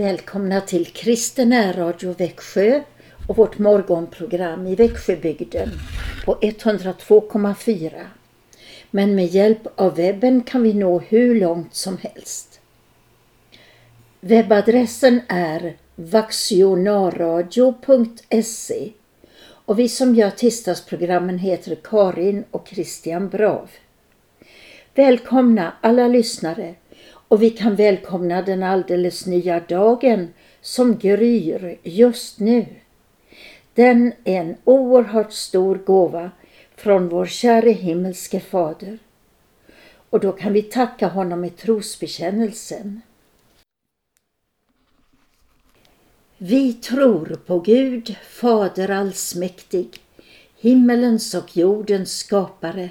Välkomna till Kristen Radio Växjö och vårt morgonprogram i Växjöbygden på 102,4. Men med hjälp av webben kan vi nå hur långt som helst. Webbadressen är vaxionarradio.se och vi som gör tisdagsprogrammen heter Karin och Christian Brav. Välkomna alla lyssnare och vi kan välkomna den alldeles nya dagen som gryr just nu. Den är en oerhört stor gåva från vår käre himmelske Fader. Och då kan vi tacka honom i trosbekännelsen. Vi tror på Gud, Fader allsmäktig, himmelens och jordens skapare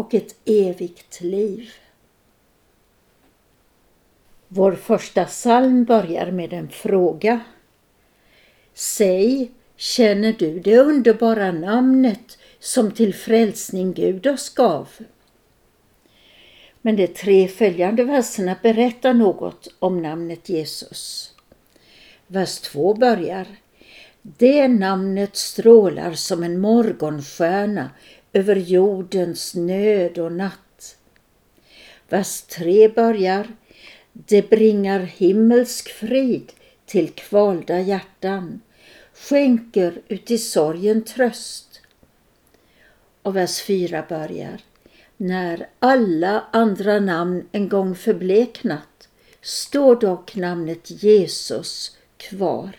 och ett evigt liv. Vår första psalm börjar med en fråga. Säg, känner du det underbara namnet som till frälsning Gud oss gav? Men de tre följande verserna berättar något om namnet Jesus. Vers 2 börjar Det namnet strålar som en morgonstjärna över jordens nöd och natt. Vers 3 börjar Det bringar himmelsk frid till kvalda hjärtan, skänker uti sorgen tröst. Och vers 4 börjar När alla andra namn en gång förbleknat står dock namnet Jesus kvar.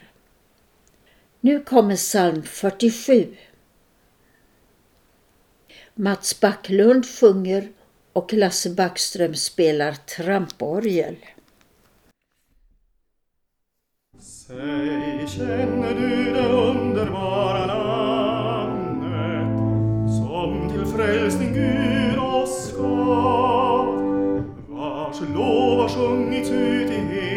Nu kommer psalm 47. Mats Backlund sjunger och Lasse Backström spelar tramporgel. Säg, känner du det underbara namnet som till frälsning Gud oss gav, vars lov har sjungits ut i hela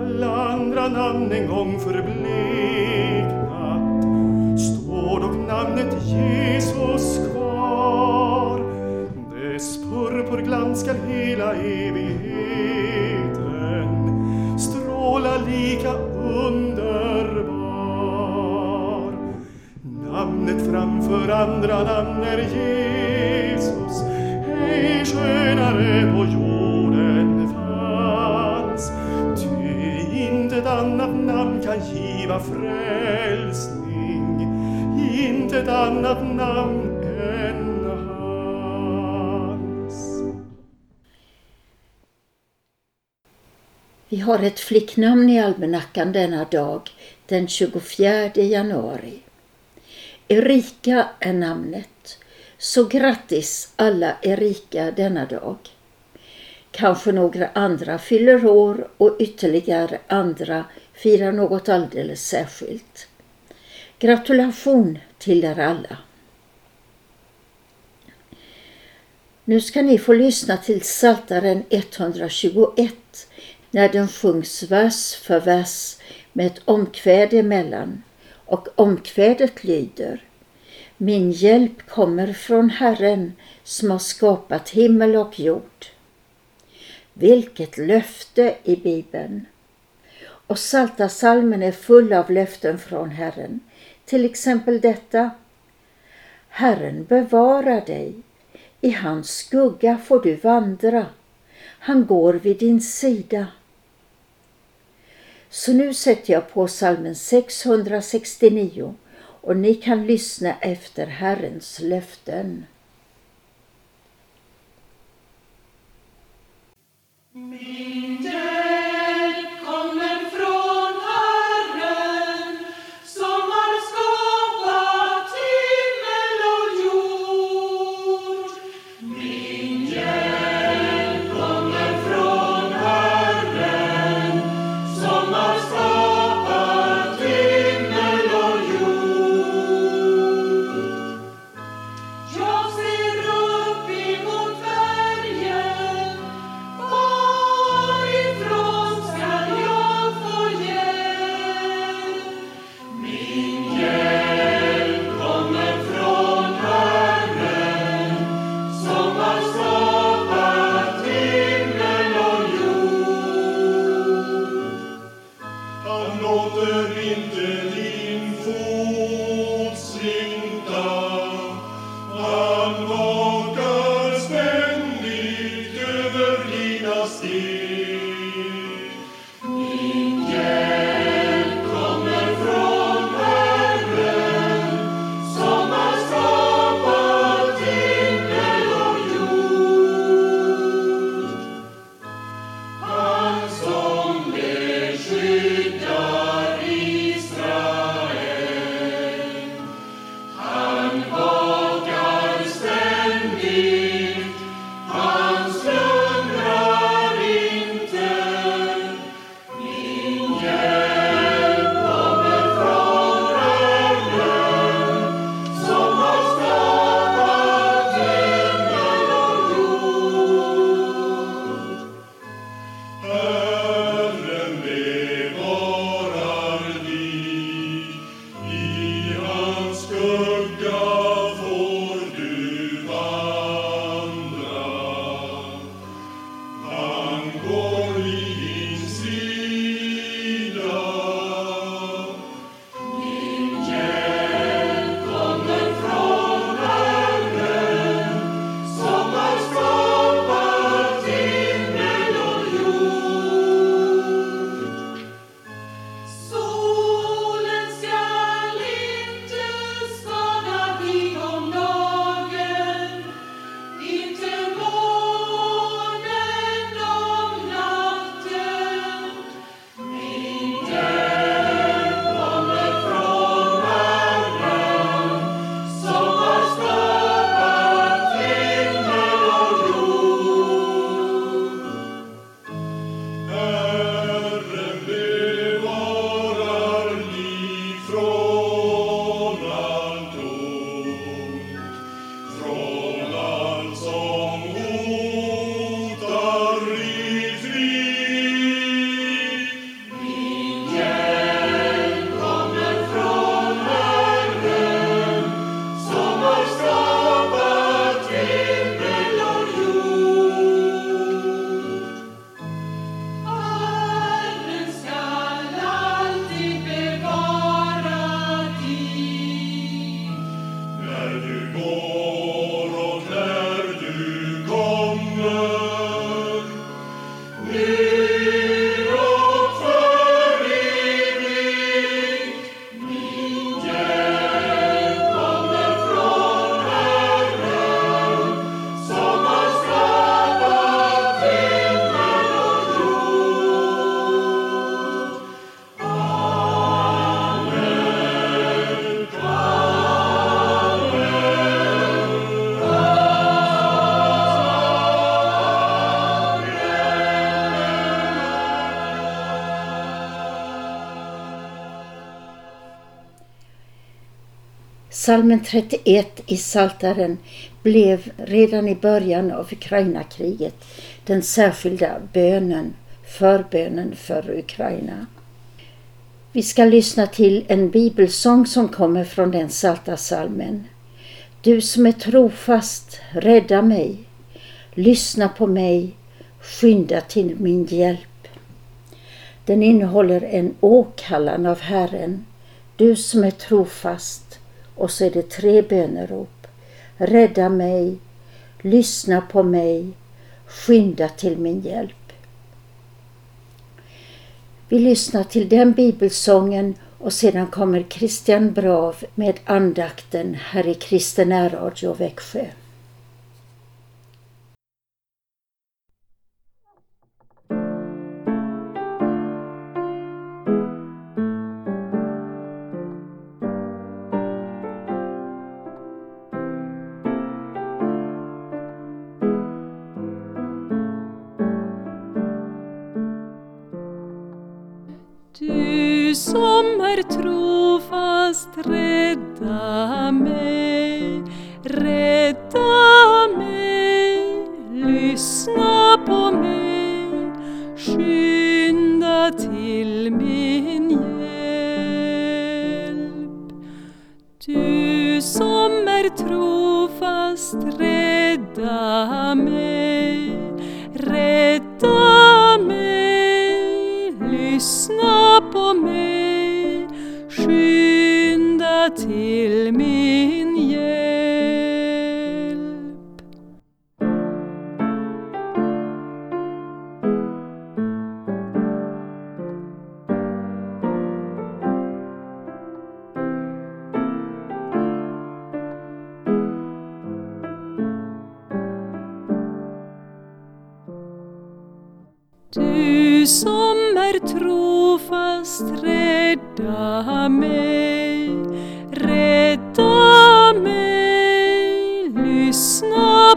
alla andra namn en gång förbleknat står dock namnet Jesus kvar. Dess purpurglans skall hela evigheten stråla lika underbar. Namnet framför andra namn är Jesus, frälsning, intet annat namn än hans. Vi har ett flicknamn i almanackan denna dag, den 24 januari. Erika är namnet. Så grattis alla Erika denna dag. Kanske några andra fyller år och ytterligare andra firar något alldeles särskilt. Gratulation till er alla. Nu ska ni få lyssna till Saltaren 121 när den sjungs vers för vers med ett omkväde emellan och omkvädet lyder Min hjälp kommer från Herren som har skapat himmel och jord. Vilket löfte i Bibeln! Och Saltasalmen är full av löften från Herren. Till exempel detta. Herren bevarar dig. I hans skugga får du vandra. Han går vid din sida. Så nu sätter jag på salmen 669 och ni kan lyssna efter Herrens löften. Salmen 31 i Saltaren blev redan i början av Ukrainakriget den särskilda bönen, förbönen för Ukraina. Vi ska lyssna till en bibelsång som kommer från den salta salmen. Du som är trofast, rädda mig. Lyssna på mig, skynda till min hjälp. Den innehåller en åkallan av Herren. Du som är trofast. Och så är det tre bönerop. Rädda mig, lyssna på mig, skynda till min hjälp. Vi lyssnar till den bibelsången och sedan kommer Christian Brav med andakten här i Kristen Radio Växjö. Som är trofast, rädda mig, rädda mig, lyssna på mig, skynda till min hjälp. Du som är trofast, rädda mig,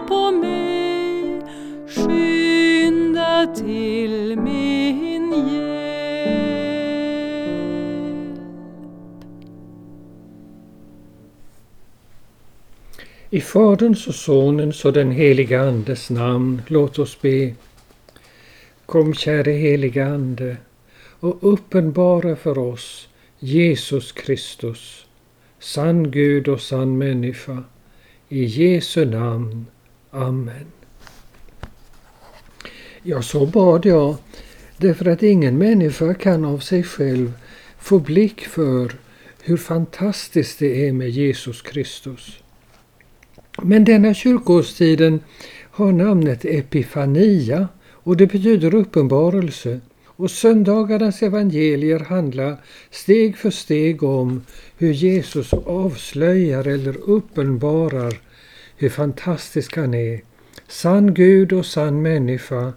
på mig, skynda till min hjälp. I Faderns och Sonens och den heliga Andes namn, låt oss be. Kom käre heliga Ande och uppenbara för oss Jesus Kristus, sann Gud och sann människa. I Jesu namn. Amen. Ja, så bad jag därför att ingen människa kan av sig själv få blick för hur fantastiskt det är med Jesus Kristus. Men denna kyrkoårstiden har namnet Epifania och det betyder uppenbarelse. Och söndagarnas evangelier handlar steg för steg om hur Jesus avslöjar eller uppenbarar hur fantastisk han är. Sann Gud och sann människa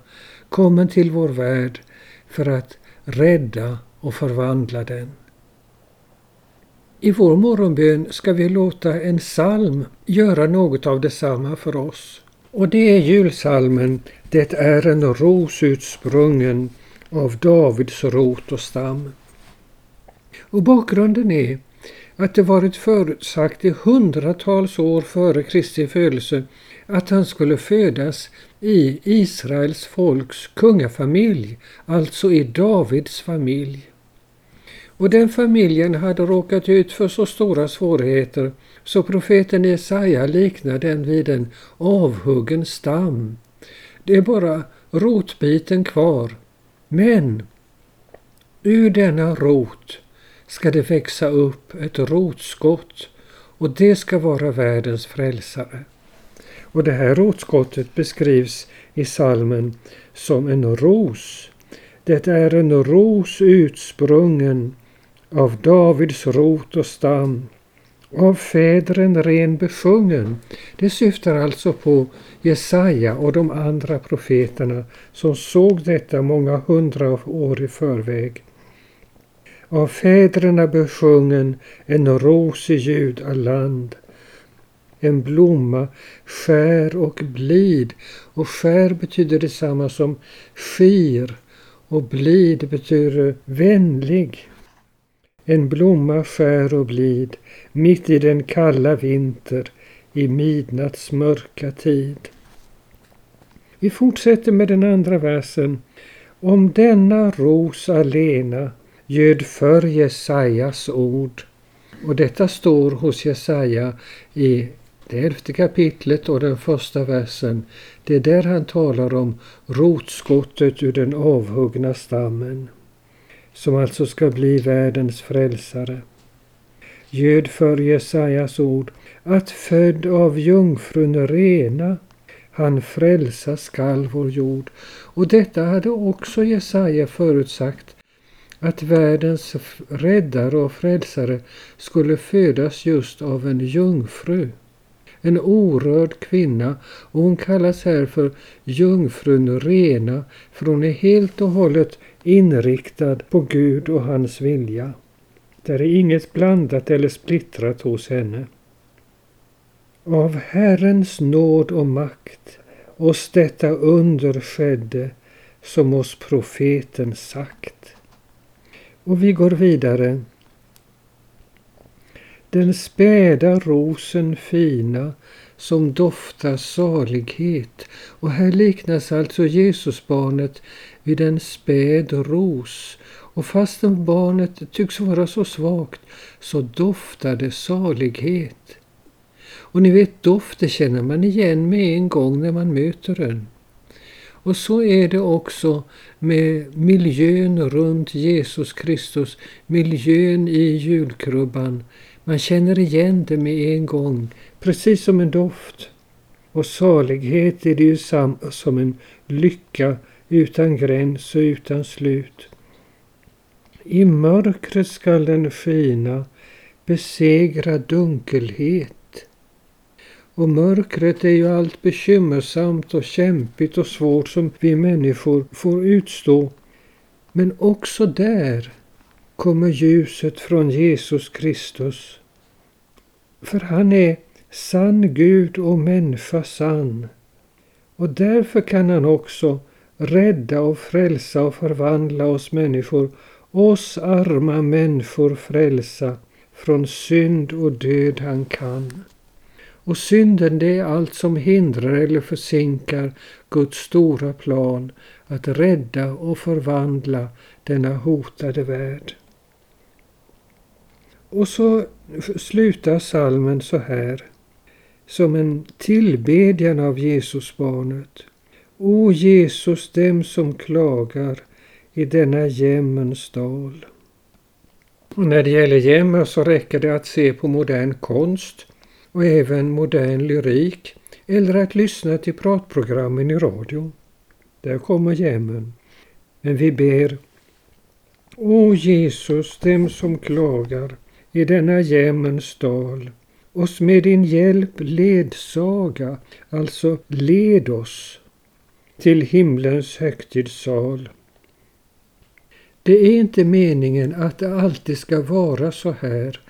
kommen till vår värld för att rädda och förvandla den. I vår morgonbön ska vi låta en psalm göra något av detsamma för oss. Och det är julsalmen Det är en ros utsprungen av Davids rot och stam. Och bakgrunden är att det varit förutsagt i hundratals år före Kristi födelse att han skulle födas i Israels folks kungafamilj, alltså i Davids familj. Och den familjen hade råkat ut för så stora svårigheter så profeten Jesaja liknar den vid en avhuggen stam. Det är bara rotbiten kvar. Men ur denna rot ska det växa upp ett rotskott och det ska vara världens frälsare. Och det här rotskottet beskrivs i salmen som en ros. Det är en ros utsprungen av Davids rot och stam, av fädren ren besjungen. Det syftar alltså på Jesaja och de andra profeterna som såg detta många hundra år i förväg. Av fäderna besjungen en ros i Judaland, en blomma, skär och blid. Och skär betyder detsamma som skir och blid betyder vänlig. en blomma skär och blid mitt i den kalla vinter i midnatts mörka tid. Vi fortsätter med den andra versen. Om denna ros alena göd för Jesajas ord. Och detta står hos Jesaja i det elfte kapitlet och den första versen. Det är där han talar om rotskottet ur den avhuggna stammen. Som alltså ska bli världens frälsare. Göd för Jesajas ord att född av jungfrun rena han frälsa skall vår jord. Och detta hade också Jesaja förutsagt att världens räddare och frälsare skulle födas just av en jungfru. En orörd kvinna och hon kallas här för jungfrun rena för hon är helt och hållet inriktad på Gud och hans vilja. Där är inget blandat eller splittrat hos henne. Av Herrens nåd och makt oss detta under skedde som oss profeten sagt. Och vi går vidare. Den späda rosen fina som doftar salighet. Och här liknas alltså Jesusbarnet vid en späd ros. Och fastän barnet tycks vara så svagt så doftar det salighet. Och ni vet, dofter känner man igen med en gång när man möter den. Och så är det också med miljön runt Jesus Kristus, miljön i julkrubban. Man känner igen det med en gång, precis som en doft. Och salighet är det ju som en lycka utan gräns och utan slut. I mörkret skall den skina, besegra dunkelhet. Och mörkret är ju allt bekymmersamt och kämpigt och svårt som vi människor får utstå. Men också där kommer ljuset från Jesus Kristus. För han är sann Gud och människa sann. Och därför kan han också rädda och frälsa och förvandla oss människor, oss arma människor frälsa från synd och död han kan. Och synden det är allt som hindrar eller försinkar Guds stora plan att rädda och förvandla denna hotade värld. Och så slutar salmen så här, som en tillbedjan av Jesusbarnet. O Jesus, dem som klagar i denna jämmens dal. Och när det gäller jämmer så räcker det att se på modern konst och även modern lyrik eller att lyssna till pratprogrammen i radio. Där kommer jämmen. Men vi ber O Jesus, dem som klagar i denna jämmens dal, oss med din hjälp ledsaga, alltså led oss till himlens högtidssal. Det är inte meningen att det alltid ska vara så här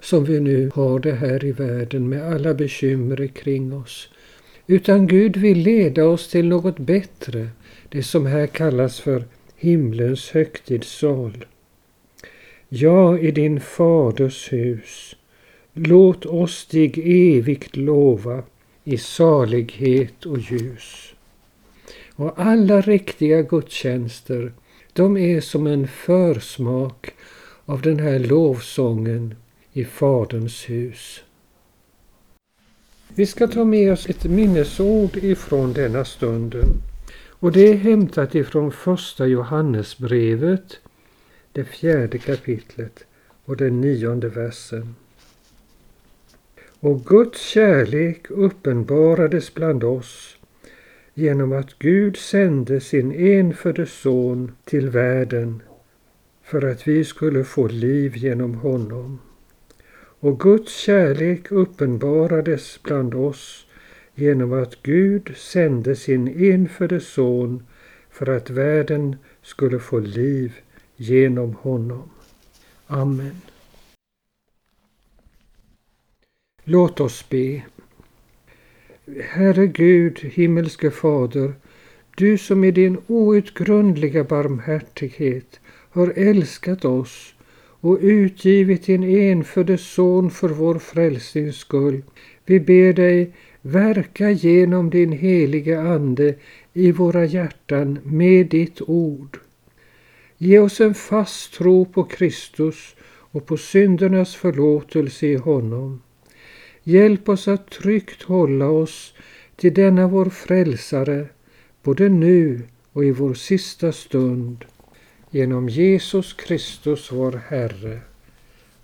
som vi nu har det här i världen med alla bekymmer kring oss. Utan Gud vill leda oss till något bättre, det som här kallas för himlens högtidssal. Ja, i din faders hus, låt oss dig evigt lova i salighet och ljus. Och alla riktiga gudstjänster, de är som en försmak av den här lovsången i Faderns hus. Vi ska ta med oss ett minnesord ifrån denna stunden. Och det är hämtat ifrån första Johannesbrevet, det fjärde kapitlet och den nionde versen. Och Guds kärlek uppenbarades bland oss genom att Gud sände sin enfödde son till världen för att vi skulle få liv genom honom. Och Guds kärlek uppenbarades bland oss genom att Gud sände sin enfödde son för att världen skulle få liv genom honom. Amen. Låt oss be. Herre Gud, himmelske Fader, du som i din outgrundliga barmhärtighet har älskat oss och utgivit din enfödde son för vår frälsnings skull. Vi ber dig verka genom din helige Ande i våra hjärtan med ditt ord. Ge oss en fast tro på Kristus och på syndernas förlåtelse i honom. Hjälp oss att tryggt hålla oss till denna vår frälsare, både nu och i vår sista stund. Genom Jesus Kristus vår Herre.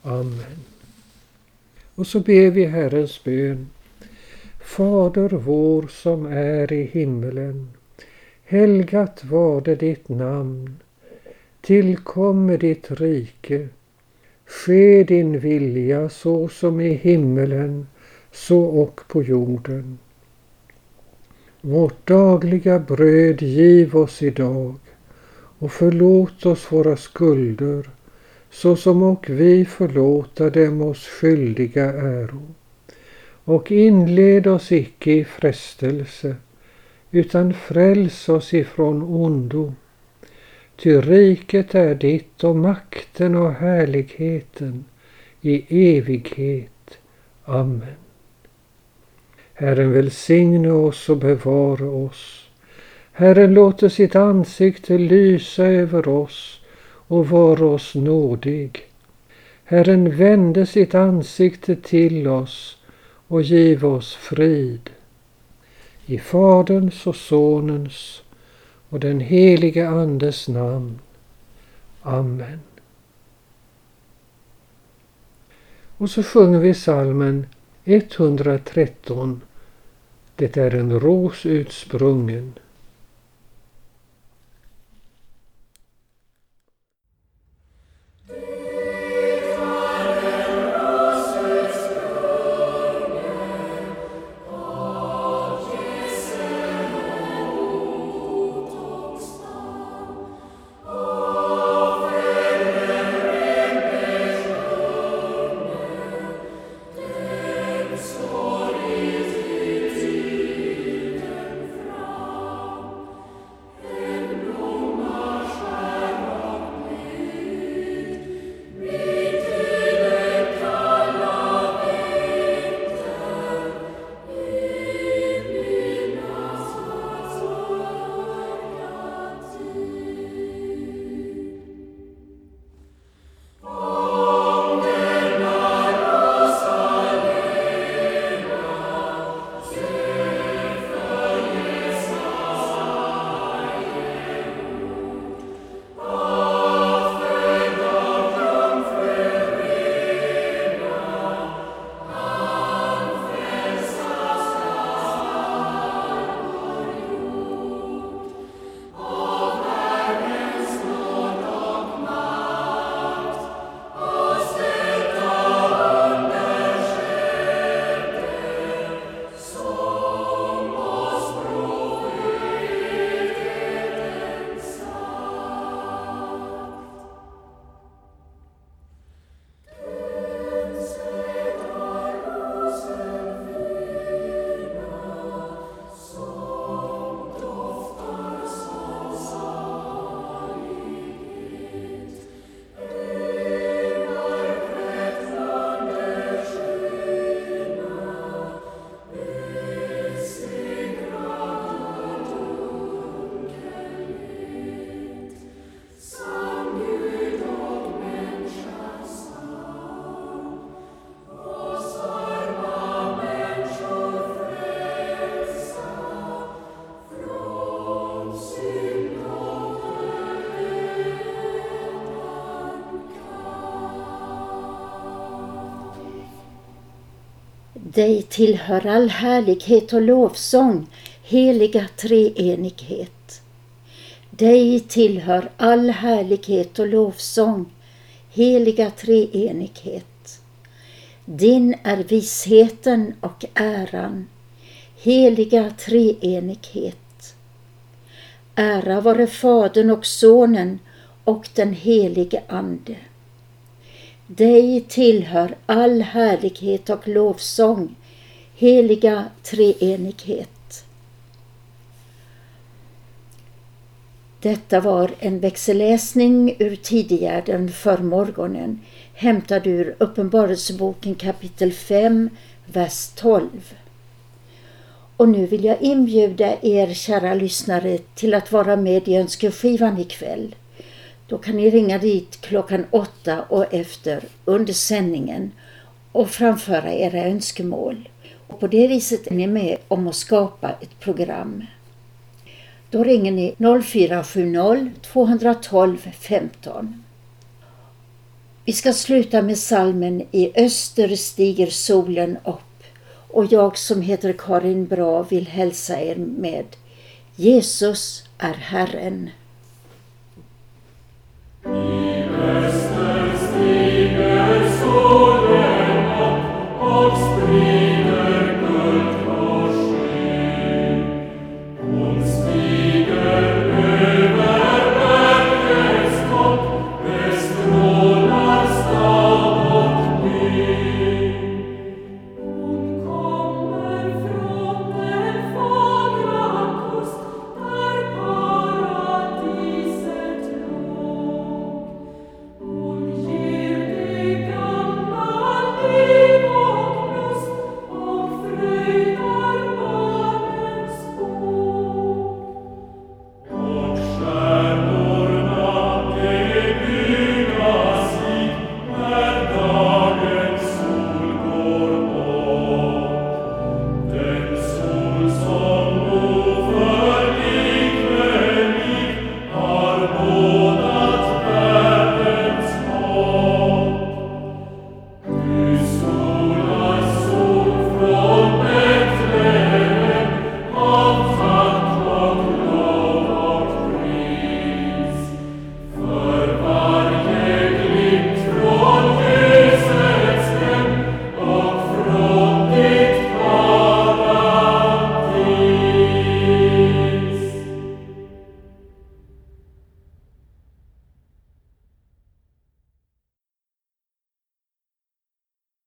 Amen. Och så ber vi Herrens bön. Fader vår som är i himmelen. Helgat varde ditt namn. Tillkomme ditt rike. Ske din vilja så som i himmelen, så och på jorden. Vårt dagliga bröd giv oss idag och förlåt oss våra skulder så som och vi förlåta dem oss skyldiga äro. Och inled oss icke i frestelse utan fräls oss ifrån ondo. Ty riket är ditt och makten och härligheten i evighet. Amen. Herren välsigne oss och bevara oss. Herren låter sitt ansikte lysa över oss och vara oss nådig. Herren vände sitt ansikte till oss och giv oss frid. I Faderns och Sonens och den helige Andes namn. Amen. Och så sjunger vi salmen 113. Det är en ros utsprungen. Dig tillhör all härlighet och lovsång, heliga treenighet. Dig tillhör all härlighet och lovsång, heliga treenighet. Din är visheten och äran, heliga treenighet. Ära vare Fadern och Sonen och den helige Ande. Dig tillhör all härlighet och lovsång, heliga treenighet. Detta var en växelläsning ur Tidigärden för morgonen hämtad ur Uppenbarelseboken kapitel 5, vers 12. Och nu vill jag inbjuda er kära lyssnare till att vara med i önskeskivan ikväll. Då kan ni ringa dit klockan åtta och efter under sändningen och framföra era önskemål. Och på det viset är ni med om att skapa ett program. Då ringer ni 0470 212 15. Vi ska sluta med salmen I öster stiger solen upp och jag som heter Karin Bra vill hälsa er med Jesus är Herren. Yeah.